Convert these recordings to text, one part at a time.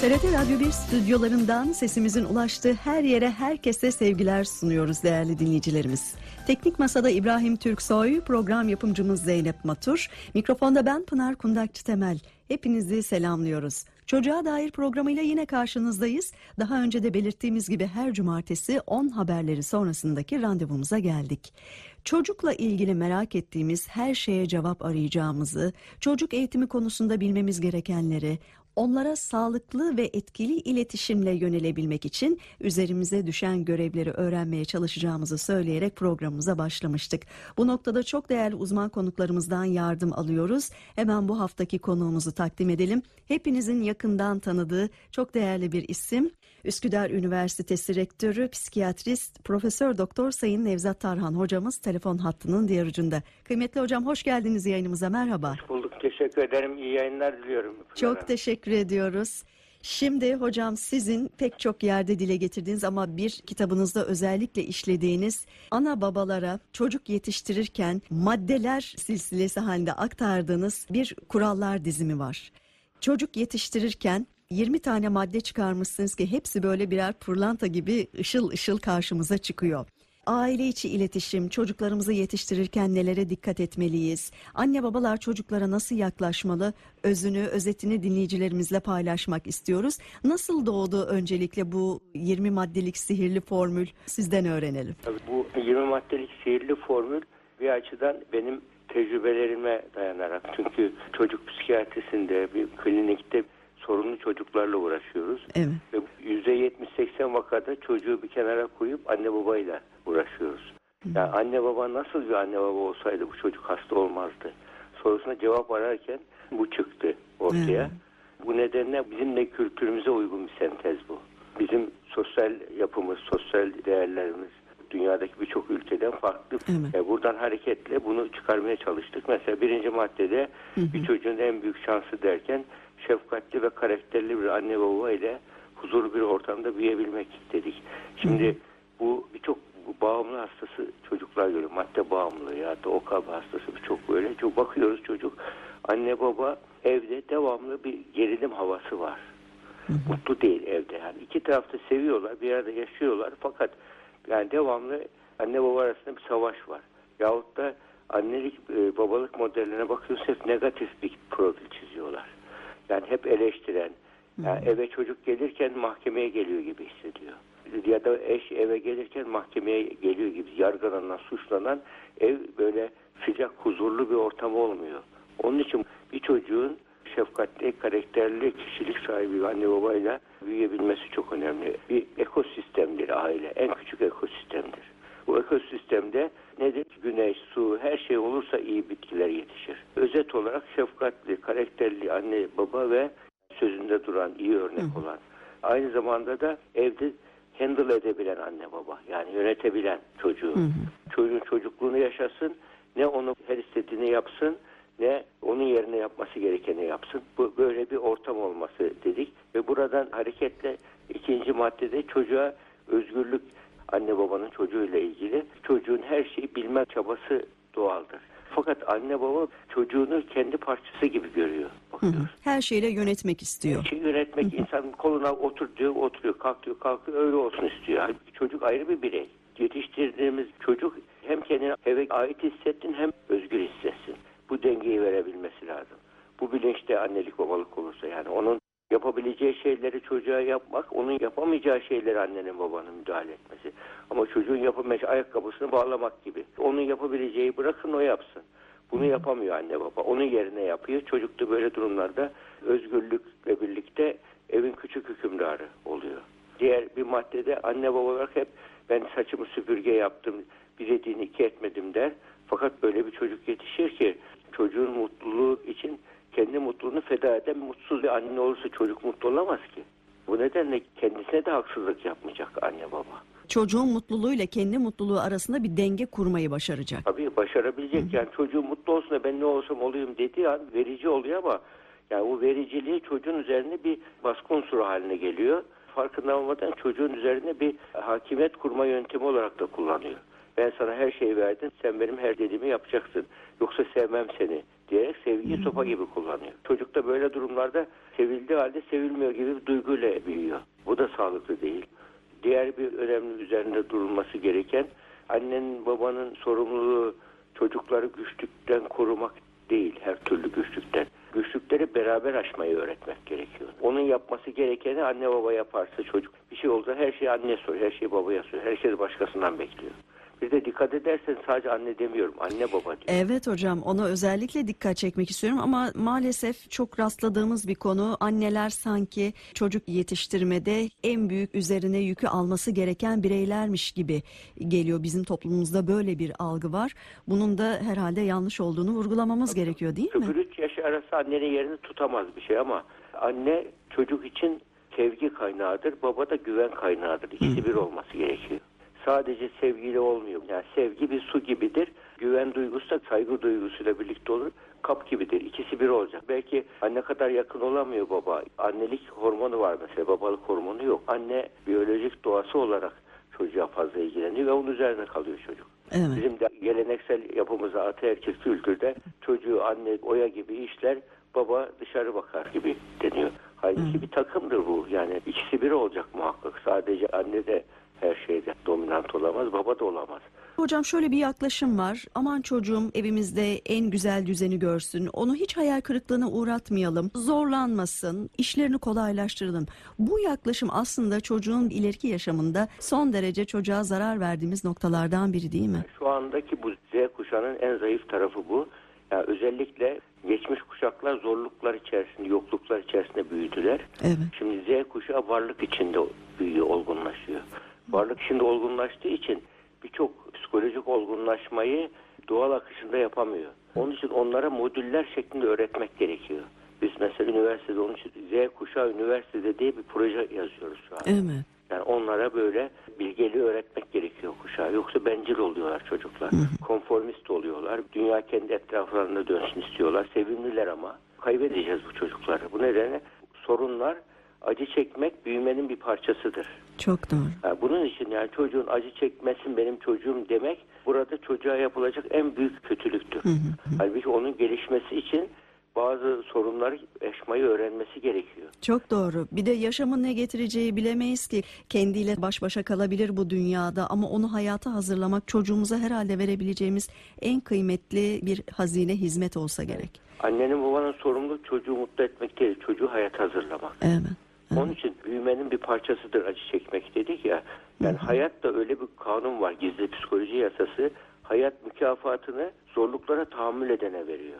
TRT Radyo 1 stüdyolarından sesimizin ulaştığı her yere herkese sevgiler sunuyoruz değerli dinleyicilerimiz. Teknik Masada İbrahim Türksoy, program yapımcımız Zeynep Matur, mikrofonda ben Pınar Kundakçı Temel. Hepinizi selamlıyoruz. Çocuğa dair programıyla yine karşınızdayız. Daha önce de belirttiğimiz gibi her cumartesi 10 haberleri sonrasındaki randevumuza geldik. Çocukla ilgili merak ettiğimiz her şeye cevap arayacağımızı, çocuk eğitimi konusunda bilmemiz gerekenleri, onlara sağlıklı ve etkili iletişimle yönelebilmek için üzerimize düşen görevleri öğrenmeye çalışacağımızı söyleyerek programımıza başlamıştık. Bu noktada çok değerli uzman konuklarımızdan yardım alıyoruz. Hemen bu haftaki konuğumuzu takdim edelim. Hepinizin yakından tanıdığı çok değerli bir isim. Üsküdar Üniversitesi Rektörü, psikiyatrist, Profesör Doktor Sayın Nevzat Tarhan hocamız telefon hattının diğer ucunda. Kıymetli hocam hoş geldiniz yayınımıza merhaba. Hoş bulduk. Teşekkür ederim. İyi yayınlar diliyorum. Çok teşekkür ediyoruz. Şimdi hocam sizin pek çok yerde dile getirdiğiniz ama bir kitabınızda özellikle işlediğiniz ana babalara çocuk yetiştirirken maddeler silsilesi halinde aktardığınız bir kurallar dizimi var. Çocuk yetiştirirken 20 tane madde çıkarmışsınız ki hepsi böyle birer pırlanta gibi ışıl ışıl karşımıza çıkıyor. Aile içi iletişim, çocuklarımızı yetiştirirken nelere dikkat etmeliyiz? Anne babalar çocuklara nasıl yaklaşmalı? Özünü, özetini dinleyicilerimizle paylaşmak istiyoruz. Nasıl doğdu öncelikle bu 20 maddelik sihirli formül? Sizden öğrenelim. Tabii bu 20 maddelik sihirli formül bir açıdan benim tecrübelerime dayanarak. Çünkü çocuk psikiyatrisinde bir klinikte sorunlu çocuklarla uğraşıyoruz. Evet. Ve %70-80 vakada çocuğu bir kenara koyup anne babayla uğraşıyoruz. Yani anne baba nasıl bir anne baba olsaydı bu çocuk hasta olmazdı. Sorusuna cevap ararken bu çıktı ortaya. Evet. Bu nedenle bizim de kültürümüze uygun bir sentez bu. Bizim sosyal yapımız, sosyal değerlerimiz dünyadaki birçok ülkeden farklı. Evet. E, buradan hareketle bunu çıkarmaya çalıştık. Mesela birinci maddede bir çocuğun en büyük şansı derken şefkatli ve karakterli bir anne baba ile huzurlu bir ortamda büyüyebilmek dedik. Şimdi bu birçok bağımlı hastası çocuklar görüyor. Madde bağımlılığı ya da OKB hastası birçok böyle. Çok bakıyoruz çocuk anne baba evde devamlı bir gerilim havası var. Mutlu değil evde. Yani iki tarafta seviyorlar, bir arada yaşıyorlar fakat yani devamlı anne baba arasında bir savaş var. Yahut da annelik e, babalık modeline bakıyoruz hep negatif bir profil hep eleştiren, yani eve çocuk gelirken mahkemeye geliyor gibi hissediyor. Ya da eş eve gelirken mahkemeye geliyor gibi yargılanan, suçlanan ev böyle sıcak, huzurlu bir ortam olmuyor. Onun için bir çocuğun şefkatli, karakterli, kişilik sahibi anne babayla büyüyebilmesi çok önemli. Bir ekosistemdir aile, en küçük ekosistemdir. Bu ekosistemde nedir? Güneş, su, her şey olursa iyi bitkiler yetişir. Özet olarak şefkatli, karakterli anne baba ve sözünde duran, iyi örnek olan. Aynı zamanda da evde handle edebilen anne baba. Yani yönetebilen çocuğu. Çocuğun çocukluğunu yaşasın. Ne onu her istediğini yapsın ne onun yerine yapması gerekeni yapsın. Bu böyle bir ortam olması dedik ve buradan hareketle ikinci maddede çocuğa özgürlük anne babanın çocuğuyla ilgili çocuğun her şeyi bilme çabası doğaldır. Fakat anne baba çocuğunu kendi parçası gibi görüyor. Bakıyoruz. Her şeyle yönetmek istiyor. Şey yönetmek insan koluna otur diyor, oturuyor, kalk diyor, kalkıyor, öyle olsun istiyor. Halbuki çocuk ayrı bir birey. Yetiştirdiğimiz çocuk hem kendine eve ait hissetsin hem özgür hissetsin. Bu dengeyi verebilmesi lazım. Bu bilinçte annelik babalık olursa yani onun yapabileceği şeyleri çocuğa yapmak, onun yapamayacağı şeyleri annenin babanın müdahale etmesi. Ama çocuğun yapamayacağı ayakkabısını bağlamak gibi. Onun yapabileceği bırakın o yapsın. Bunu yapamıyor anne baba. Onun yerine yapıyor. Çocuk da böyle durumlarda özgürlükle birlikte evin küçük hükümdarı oluyor. Diğer bir maddede anne baba olarak hep ben saçımı süpürge yaptım, bir dediğini iki etmedim der. Fakat böyle bir çocuk yetişir ki çocuğun mutluluğu için kendi mutluluğunu feda eden mutsuz bir anne olursa çocuk mutlu olamaz ki. Bu nedenle kendisine de haksızlık yapmayacak anne baba. Çocuğun mutluluğuyla kendi mutluluğu arasında bir denge kurmayı başaracak. Tabii başarabilecek yani çocuğum mutlu olsun da ben ne olsam olayım dediği an verici oluyor ama yani o vericiliği çocuğun üzerine bir baskı unsuru haline geliyor. Farkında olmadan çocuğun üzerine bir hakimiyet kurma yöntemi olarak da kullanıyor. Ben sana her şeyi verdim, sen benim her dediğimi yapacaksın. Yoksa sevmem seni diyerek sevgiyi sopa gibi kullanıyor. Çocuk da böyle durumlarda sevildiği halde sevilmiyor gibi bir duyguyla büyüyor. Bu da sağlıklı değil. Diğer bir önemli üzerinde durulması gereken annenin babanın sorumluluğu çocukları güçlükten korumak değil her türlü güçlükten. Güçlükleri beraber aşmayı öğretmek gerekiyor. Onun yapması gerekeni anne baba yaparsa çocuk bir şey olsa her şeyi anne soruyor, her şeyi babaya soruyor, her şeyi başkasından bekliyor. Bir de dikkat edersen sadece anne demiyorum, anne baba diyor. Evet hocam ona özellikle dikkat çekmek istiyorum ama maalesef çok rastladığımız bir konu anneler sanki çocuk yetiştirmede en büyük üzerine yükü alması gereken bireylermiş gibi geliyor. Bizim toplumumuzda böyle bir algı var. Bunun da herhalde yanlış olduğunu vurgulamamız gerekiyor değil mi? 0-3 yaş arası annenin yerini tutamaz bir şey ama anne çocuk için sevgi kaynağıdır, baba da güven kaynağıdır. İkisi bir olması gerekiyor. Sadece sevgiyle olmuyor. Yani sevgi bir su gibidir. Güven duygusu da saygı duygusuyla birlikte olur. Kap gibidir. İkisi bir olacak. Belki anne kadar yakın olamıyor baba. Annelik hormonu var mesela. Babalık hormonu yok. Anne biyolojik doğası olarak çocuğa fazla ilgileniyor ve onun üzerine kalıyor çocuk. Evet. Bizim de geleneksel yapımızda ataerkil kültürde çocuğu anne oya gibi işler baba dışarı bakar gibi deniyor. Halbuki bir takımdır bu. Yani ikisi bir olacak muhakkak. Sadece anne de her şeyde dominant olamaz, baba da olamaz. Hocam şöyle bir yaklaşım var. Aman çocuğum evimizde en güzel düzeni görsün. Onu hiç hayal kırıklığına uğratmayalım. Zorlanmasın. işlerini kolaylaştıralım. Bu yaklaşım aslında çocuğun ileriki yaşamında son derece çocuğa zarar verdiğimiz noktalardan biri değil mi? Şu andaki bu Z kuşağının en zayıf tarafı bu. Yani özellikle geçmiş kuşaklar zorluklar içerisinde, yokluklar içerisinde büyüdüler. Evet. Şimdi Z kuşağı varlık içinde büyüyor, olgunlaşıyor. Varlık içinde olgunlaştığı için birçok psikolojik olgunlaşmayı doğal akışında yapamıyor. Onun için onlara modüller şeklinde öğretmek gerekiyor. Biz mesela üniversitede onun için Z kuşağı üniversitede diye bir proje yazıyoruz şu an. Evet. Yani onlara böyle bilgeliği öğretmek gerekiyor kuşağı. Yoksa bencil oluyorlar çocuklar. Konformist oluyorlar. Dünya kendi etraflarında dönsün istiyorlar. Sevimliler ama. Kaybedeceğiz bu çocukları. Bu nedenle sorunlar acı çekmek büyümenin bir parçasıdır. Çok doğru. Yani bunun için yani çocuğun acı çekmesin benim çocuğum demek burada çocuğa yapılacak en büyük kötülüktür. Halbuki onun gelişmesi için bazı sorunları aşmayı öğrenmesi gerekiyor. Çok doğru. Bir de yaşamın ne getireceği bilemeyiz ki. Kendiyle baş başa kalabilir bu dünyada ama onu hayata hazırlamak çocuğumuza herhalde verebileceğimiz en kıymetli bir hazine hizmet olsa gerek. Annenin babanın sorumluluğu çocuğu mutlu etmek değil, çocuğu hayata hazırlamak. Evet. Onun için büyümenin bir parçasıdır acı çekmek dedik ya. Yani hayatta öyle bir kanun var, gizli psikoloji yasası. Hayat mükafatını zorluklara tahammül edene veriyor.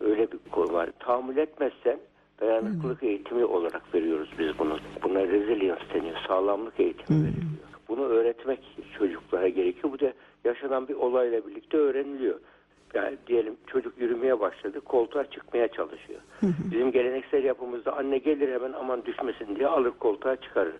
Öyle bir konu var. Tahammül etmezsen dayanıklılık eğitimi olarak veriyoruz biz bunu. Buna resilience deniyor. Sağlamlık eğitimi veriliyor. Bunu öğretmek çocuklara gerekiyor. Bu da yaşanan bir olayla birlikte öğreniliyor. Yani diyelim çocuk yürümeye başladı, koltuğa çıkmaya çalışıyor. Bizim geleneksel yapımızda anne gelir hemen aman düşmesin diye alır koltuğa çıkarır.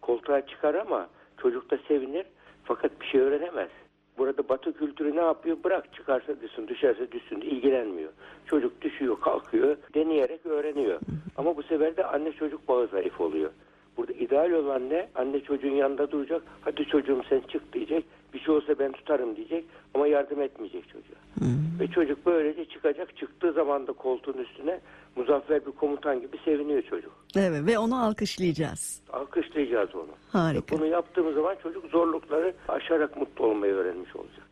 Koltuğa çıkar ama çocuk da sevinir fakat bir şey öğrenemez. Burada batı kültürü ne yapıyor? Bırak çıkarsa düşsün, düşerse düşsün ilgilenmiyor. Çocuk düşüyor, kalkıyor, deneyerek öğreniyor. Ama bu sefer de anne çocuk bağı zayıf oluyor. Burada ideal olan ne? Anne çocuğun yanında duracak. Hadi çocuğum sen çık diyecek. Bir şey olsa ben tutarım diyecek. Ama yardım etmeyecek çocuğa. Ve çocuk böylece çıkacak. Çıktığı zaman da koltuğun üstüne muzaffer bir komutan gibi seviniyor çocuk. Evet ve onu alkışlayacağız. Alkışlayacağız onu. Harika. Bunu yaptığımız zaman çocuk zorlukları aşarak mutlu olmayı öğrenmiş olacak.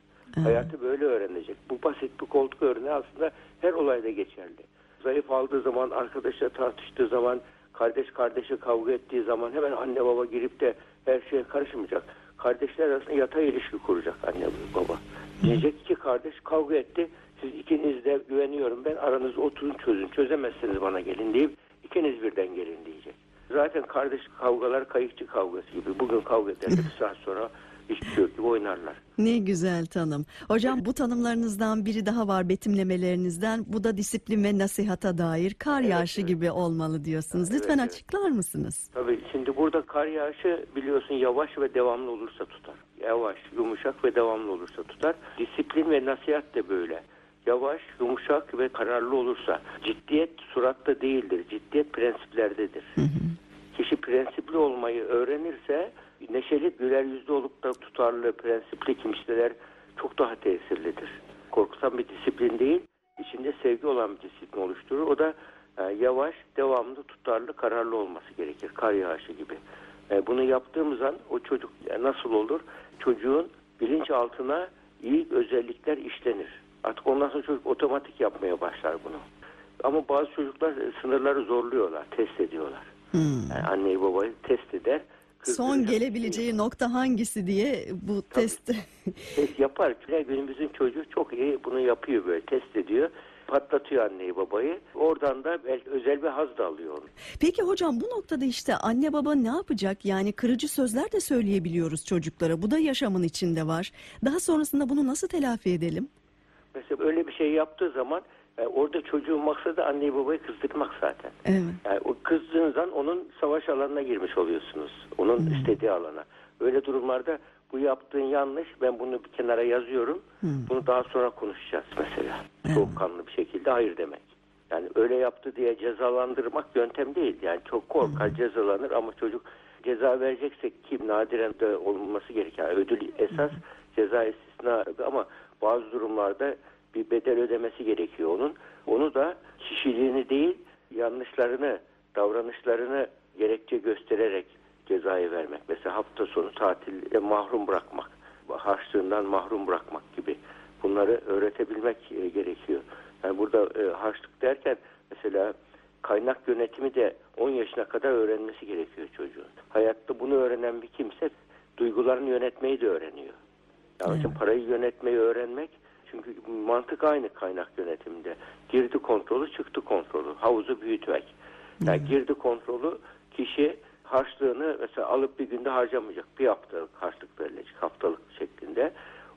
Hayatı böyle öğrenecek. Bu basit bir koltuk örneği aslında her olayda geçerli. Zayıf aldığı zaman, arkadaşla tartıştığı zaman, kardeş kardeşe kavga ettiği zaman hemen anne baba girip de her şeye karışmayacak. Kardeşler arasında yatay ilişki kuracak anne baba. Diyecek ki kardeş kavga etti. Siz ikiniz de güveniyorum ben aranızda oturun çözün. Çözemezseniz bana gelin deyip ikiniz birden gelin diyecek. Zaten kardeş kavgalar kayıkçı kavgası gibi. Bugün kavga ederler saat sonra yok gibi oynarlar. Ne güzel tanım. Hocam bu tanımlarınızdan biri daha var betimlemelerinizden. Bu da disiplin ve nasihata dair kar yağışı evet. gibi olmalı diyorsunuz. Evet, Lütfen evet. açıklar mısınız? Tabii şimdi burada kar yağışı biliyorsun yavaş ve devamlı olursa tutar. Yavaş, yumuşak ve devamlı olursa tutar. Disiplin ve nasihat de böyle. Yavaş, yumuşak ve kararlı olursa ciddiyet suratta değildir. Ciddiyet prensiplerdedir. Kişi prensipli olmayı öğrenirse neşeli, güler yüzlü olup da tutarlı, prensipli kimseler çok daha tesirlidir. Korkutan bir disiplin değil, içinde sevgi olan bir disiplin oluşturur. O da e, yavaş, devamlı, tutarlı, kararlı olması gerekir. Kar yağışı gibi. E, bunu yaptığımız an o çocuk e, nasıl olur? Çocuğun bilinçaltına iyi özellikler işlenir. Artık ondan sonra çocuk otomatik yapmaya başlar bunu. Ama bazı çocuklar sınırları zorluyorlar, test ediyorlar. Yani anneyi babayı test eder. Son gelebileceği nokta hangisi diye bu test. test yapar. Günümüzün çocuğu çok iyi bunu yapıyor böyle test ediyor. Patlatıyor anneyi babayı. Oradan da özel bir haz da alıyor onu. Peki hocam bu noktada işte anne baba ne yapacak? Yani kırıcı sözler de söyleyebiliyoruz çocuklara. Bu da yaşamın içinde var. Daha sonrasında bunu nasıl telafi edelim? Mesela öyle bir şey yaptığı zaman e, orada çocuğun maksadı anneyi babayı kızdırmak zaten. Evet. Yani o kızdığınız an onun savaş alanına girmiş oluyorsunuz. Onun istediği alana. Öyle durumlarda bu yaptığın yanlış. Ben bunu bir kenara yazıyorum. Bunu daha sonra konuşacağız mesela. Soğukkanlı bir şekilde hayır demek. Yani öyle yaptı diye cezalandırmak yöntem değil. Yani çok korkar cezalanır ama çocuk ceza vereceksek ki nadiren de olması gereken ödül esas ceza istisna ama bazı durumlarda bir bedel ödemesi gerekiyor onun. Onu da kişiliğini değil yanlışlarını, davranışlarını gerekçe göstererek cezayı vermek. Mesela hafta sonu tatilde mahrum bırakmak, harçlığından mahrum bırakmak gibi bunları öğretebilmek e, gerekiyor. Yani burada e, harçlık derken mesela kaynak yönetimi de 10 yaşına kadar öğrenmesi gerekiyor çocuğun. Hayatta bunu öğrenen bir kimse duygularını yönetmeyi de öğreniyor. Yani için parayı yönetmeyi öğrenmek çünkü mantık aynı kaynak yönetiminde. Girdi kontrolü, çıktı kontrolü. Havuzu büyütmek. Yani girdi kontrolü kişi harçlığını mesela alıp bir günde harcamayacak. Bir haftalık harçlık verilecek haftalık şeklinde.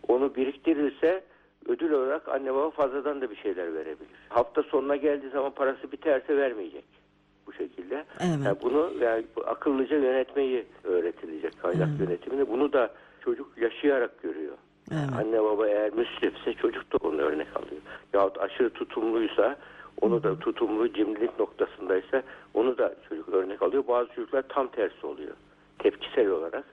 Onu biriktirirse ödül olarak anne baba fazladan da bir şeyler verebilir. Hafta sonuna geldiği zaman parası biterse vermeyecek. Bu şekilde. Evet. Yani bunu yani akıllıca yönetmeyi öğretilecek kaynak yönetimini. Bunu da çocuk yaşayarak görüyor. Evet. Anne baba eğer müsrifse çocuk da onu örnek alıyor. Yahut aşırı tutumluysa onu da tutumlu cimrilik noktasındaysa onu da çocuk örnek alıyor. Bazı çocuklar tam tersi oluyor. Tepkisel olarak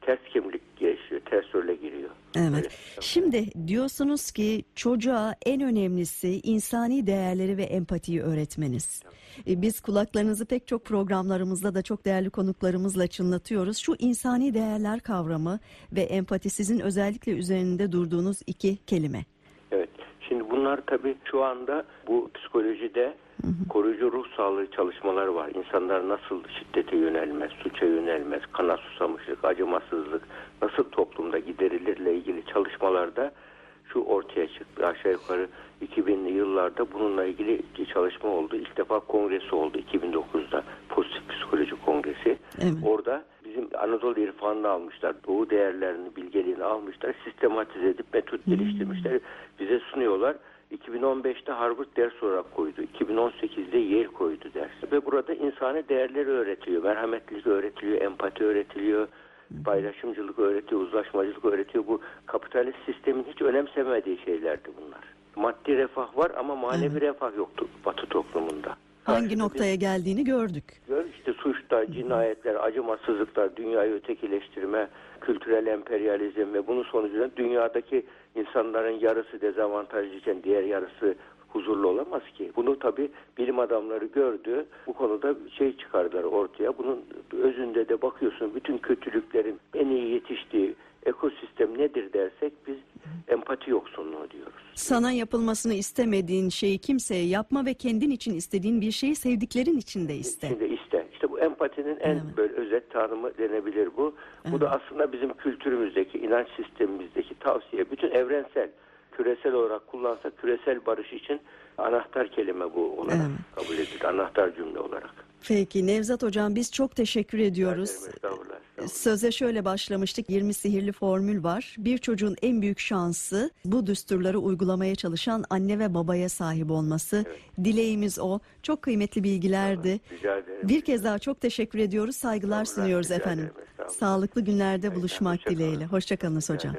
ters kimlik gelişiyor, ters role giriyor. Evet. Öyle. Şimdi diyorsunuz ki çocuğa en önemlisi insani değerleri ve empatiyi öğretmeniz. E, Biz kulaklarınızı pek çok programlarımızda da çok değerli konuklarımızla çınlatıyoruz. Şu insani değerler kavramı ve empati sizin özellikle üzerinde durduğunuz iki kelime. Evet. Şimdi bunlar tabii şu anda bu psikolojide koruyucu ruh sağlığı çalışmaları var. İnsanlar nasıl şiddete yönelmez, suça yönelmez, kana susamışlık, acımasızlık nasıl toplumda giderilirle ilgili çalışmalarda şu ortaya çıktı. Aşağı yukarı 2000'li yıllarda bununla ilgili bir çalışma oldu. İlk defa kongresi oldu 2009'da. Pozitif Psikoloji Kongresi. Evet. Orada bizim Anadolu irfanını almışlar. Doğu değerlerini, bilgeliğini almışlar. Sistematize edip metot geliştirmişler. Bize sunuyorlar. 2015'te Harvard ders olarak koydu. 2018'de Yale koydu ders. Ve burada insani değerleri öğretiyor. Merhametlilik öğretiliyor, empati öğretiliyor, paylaşımcılık öğretiyor, uzlaşmacılık öğretiyor. Bu kapitalist sistemin hiç önemsemediği şeylerdi bunlar. Maddi refah var ama manevi refah yoktu Batı toplumunda. Hangi noktaya geldiğini gördük. Gör işte suçlar, cinayetler, acımasızlıklar, dünyayı ötekileştirme, kültürel emperyalizm ve bunun sonucunda dünyadaki insanların yarısı dezavantajlıyken diğer yarısı huzurlu olamaz ki. Bunu tabi bilim adamları gördü. Bu konuda şey çıkardılar ortaya. Bunun özünde de bakıyorsun bütün kötülüklerin en iyi yetiştiği ekosistem nedir dersek biz empati yoksunluğu diyoruz. Sana yapılmasını istemediğin şeyi kimseye yapma ve kendin için istediğin bir şeyi sevdiklerin için de iste. Şimdi iste. Empatinin en Evet. böyle özet tanımı denebilir bu. Bu da aslında bizim kültürümüzdeki, inanç sistemimizdeki tavsiye. Bütün evrensel, küresel olarak kullansak küresel barış için anahtar kelime bu olarak Evet. kabul edilir. Anahtar cümle olarak. Peki Nevzat Hocam biz çok teşekkür ediyoruz. Söze şöyle başlamıştık. 20 sihirli formül var. Bir çocuğun en büyük şansı bu düsturları uygulamaya çalışan anne ve babaya sahip olması. Dileğimiz o. Çok kıymetli bilgilerdi. Rica ederim. Bir kez daha çok teşekkür ediyoruz. Saygılar sunuyoruz efendim. Sağlıklı günlerde buluşmak dileğiyle. Hoşçakalınız hocam.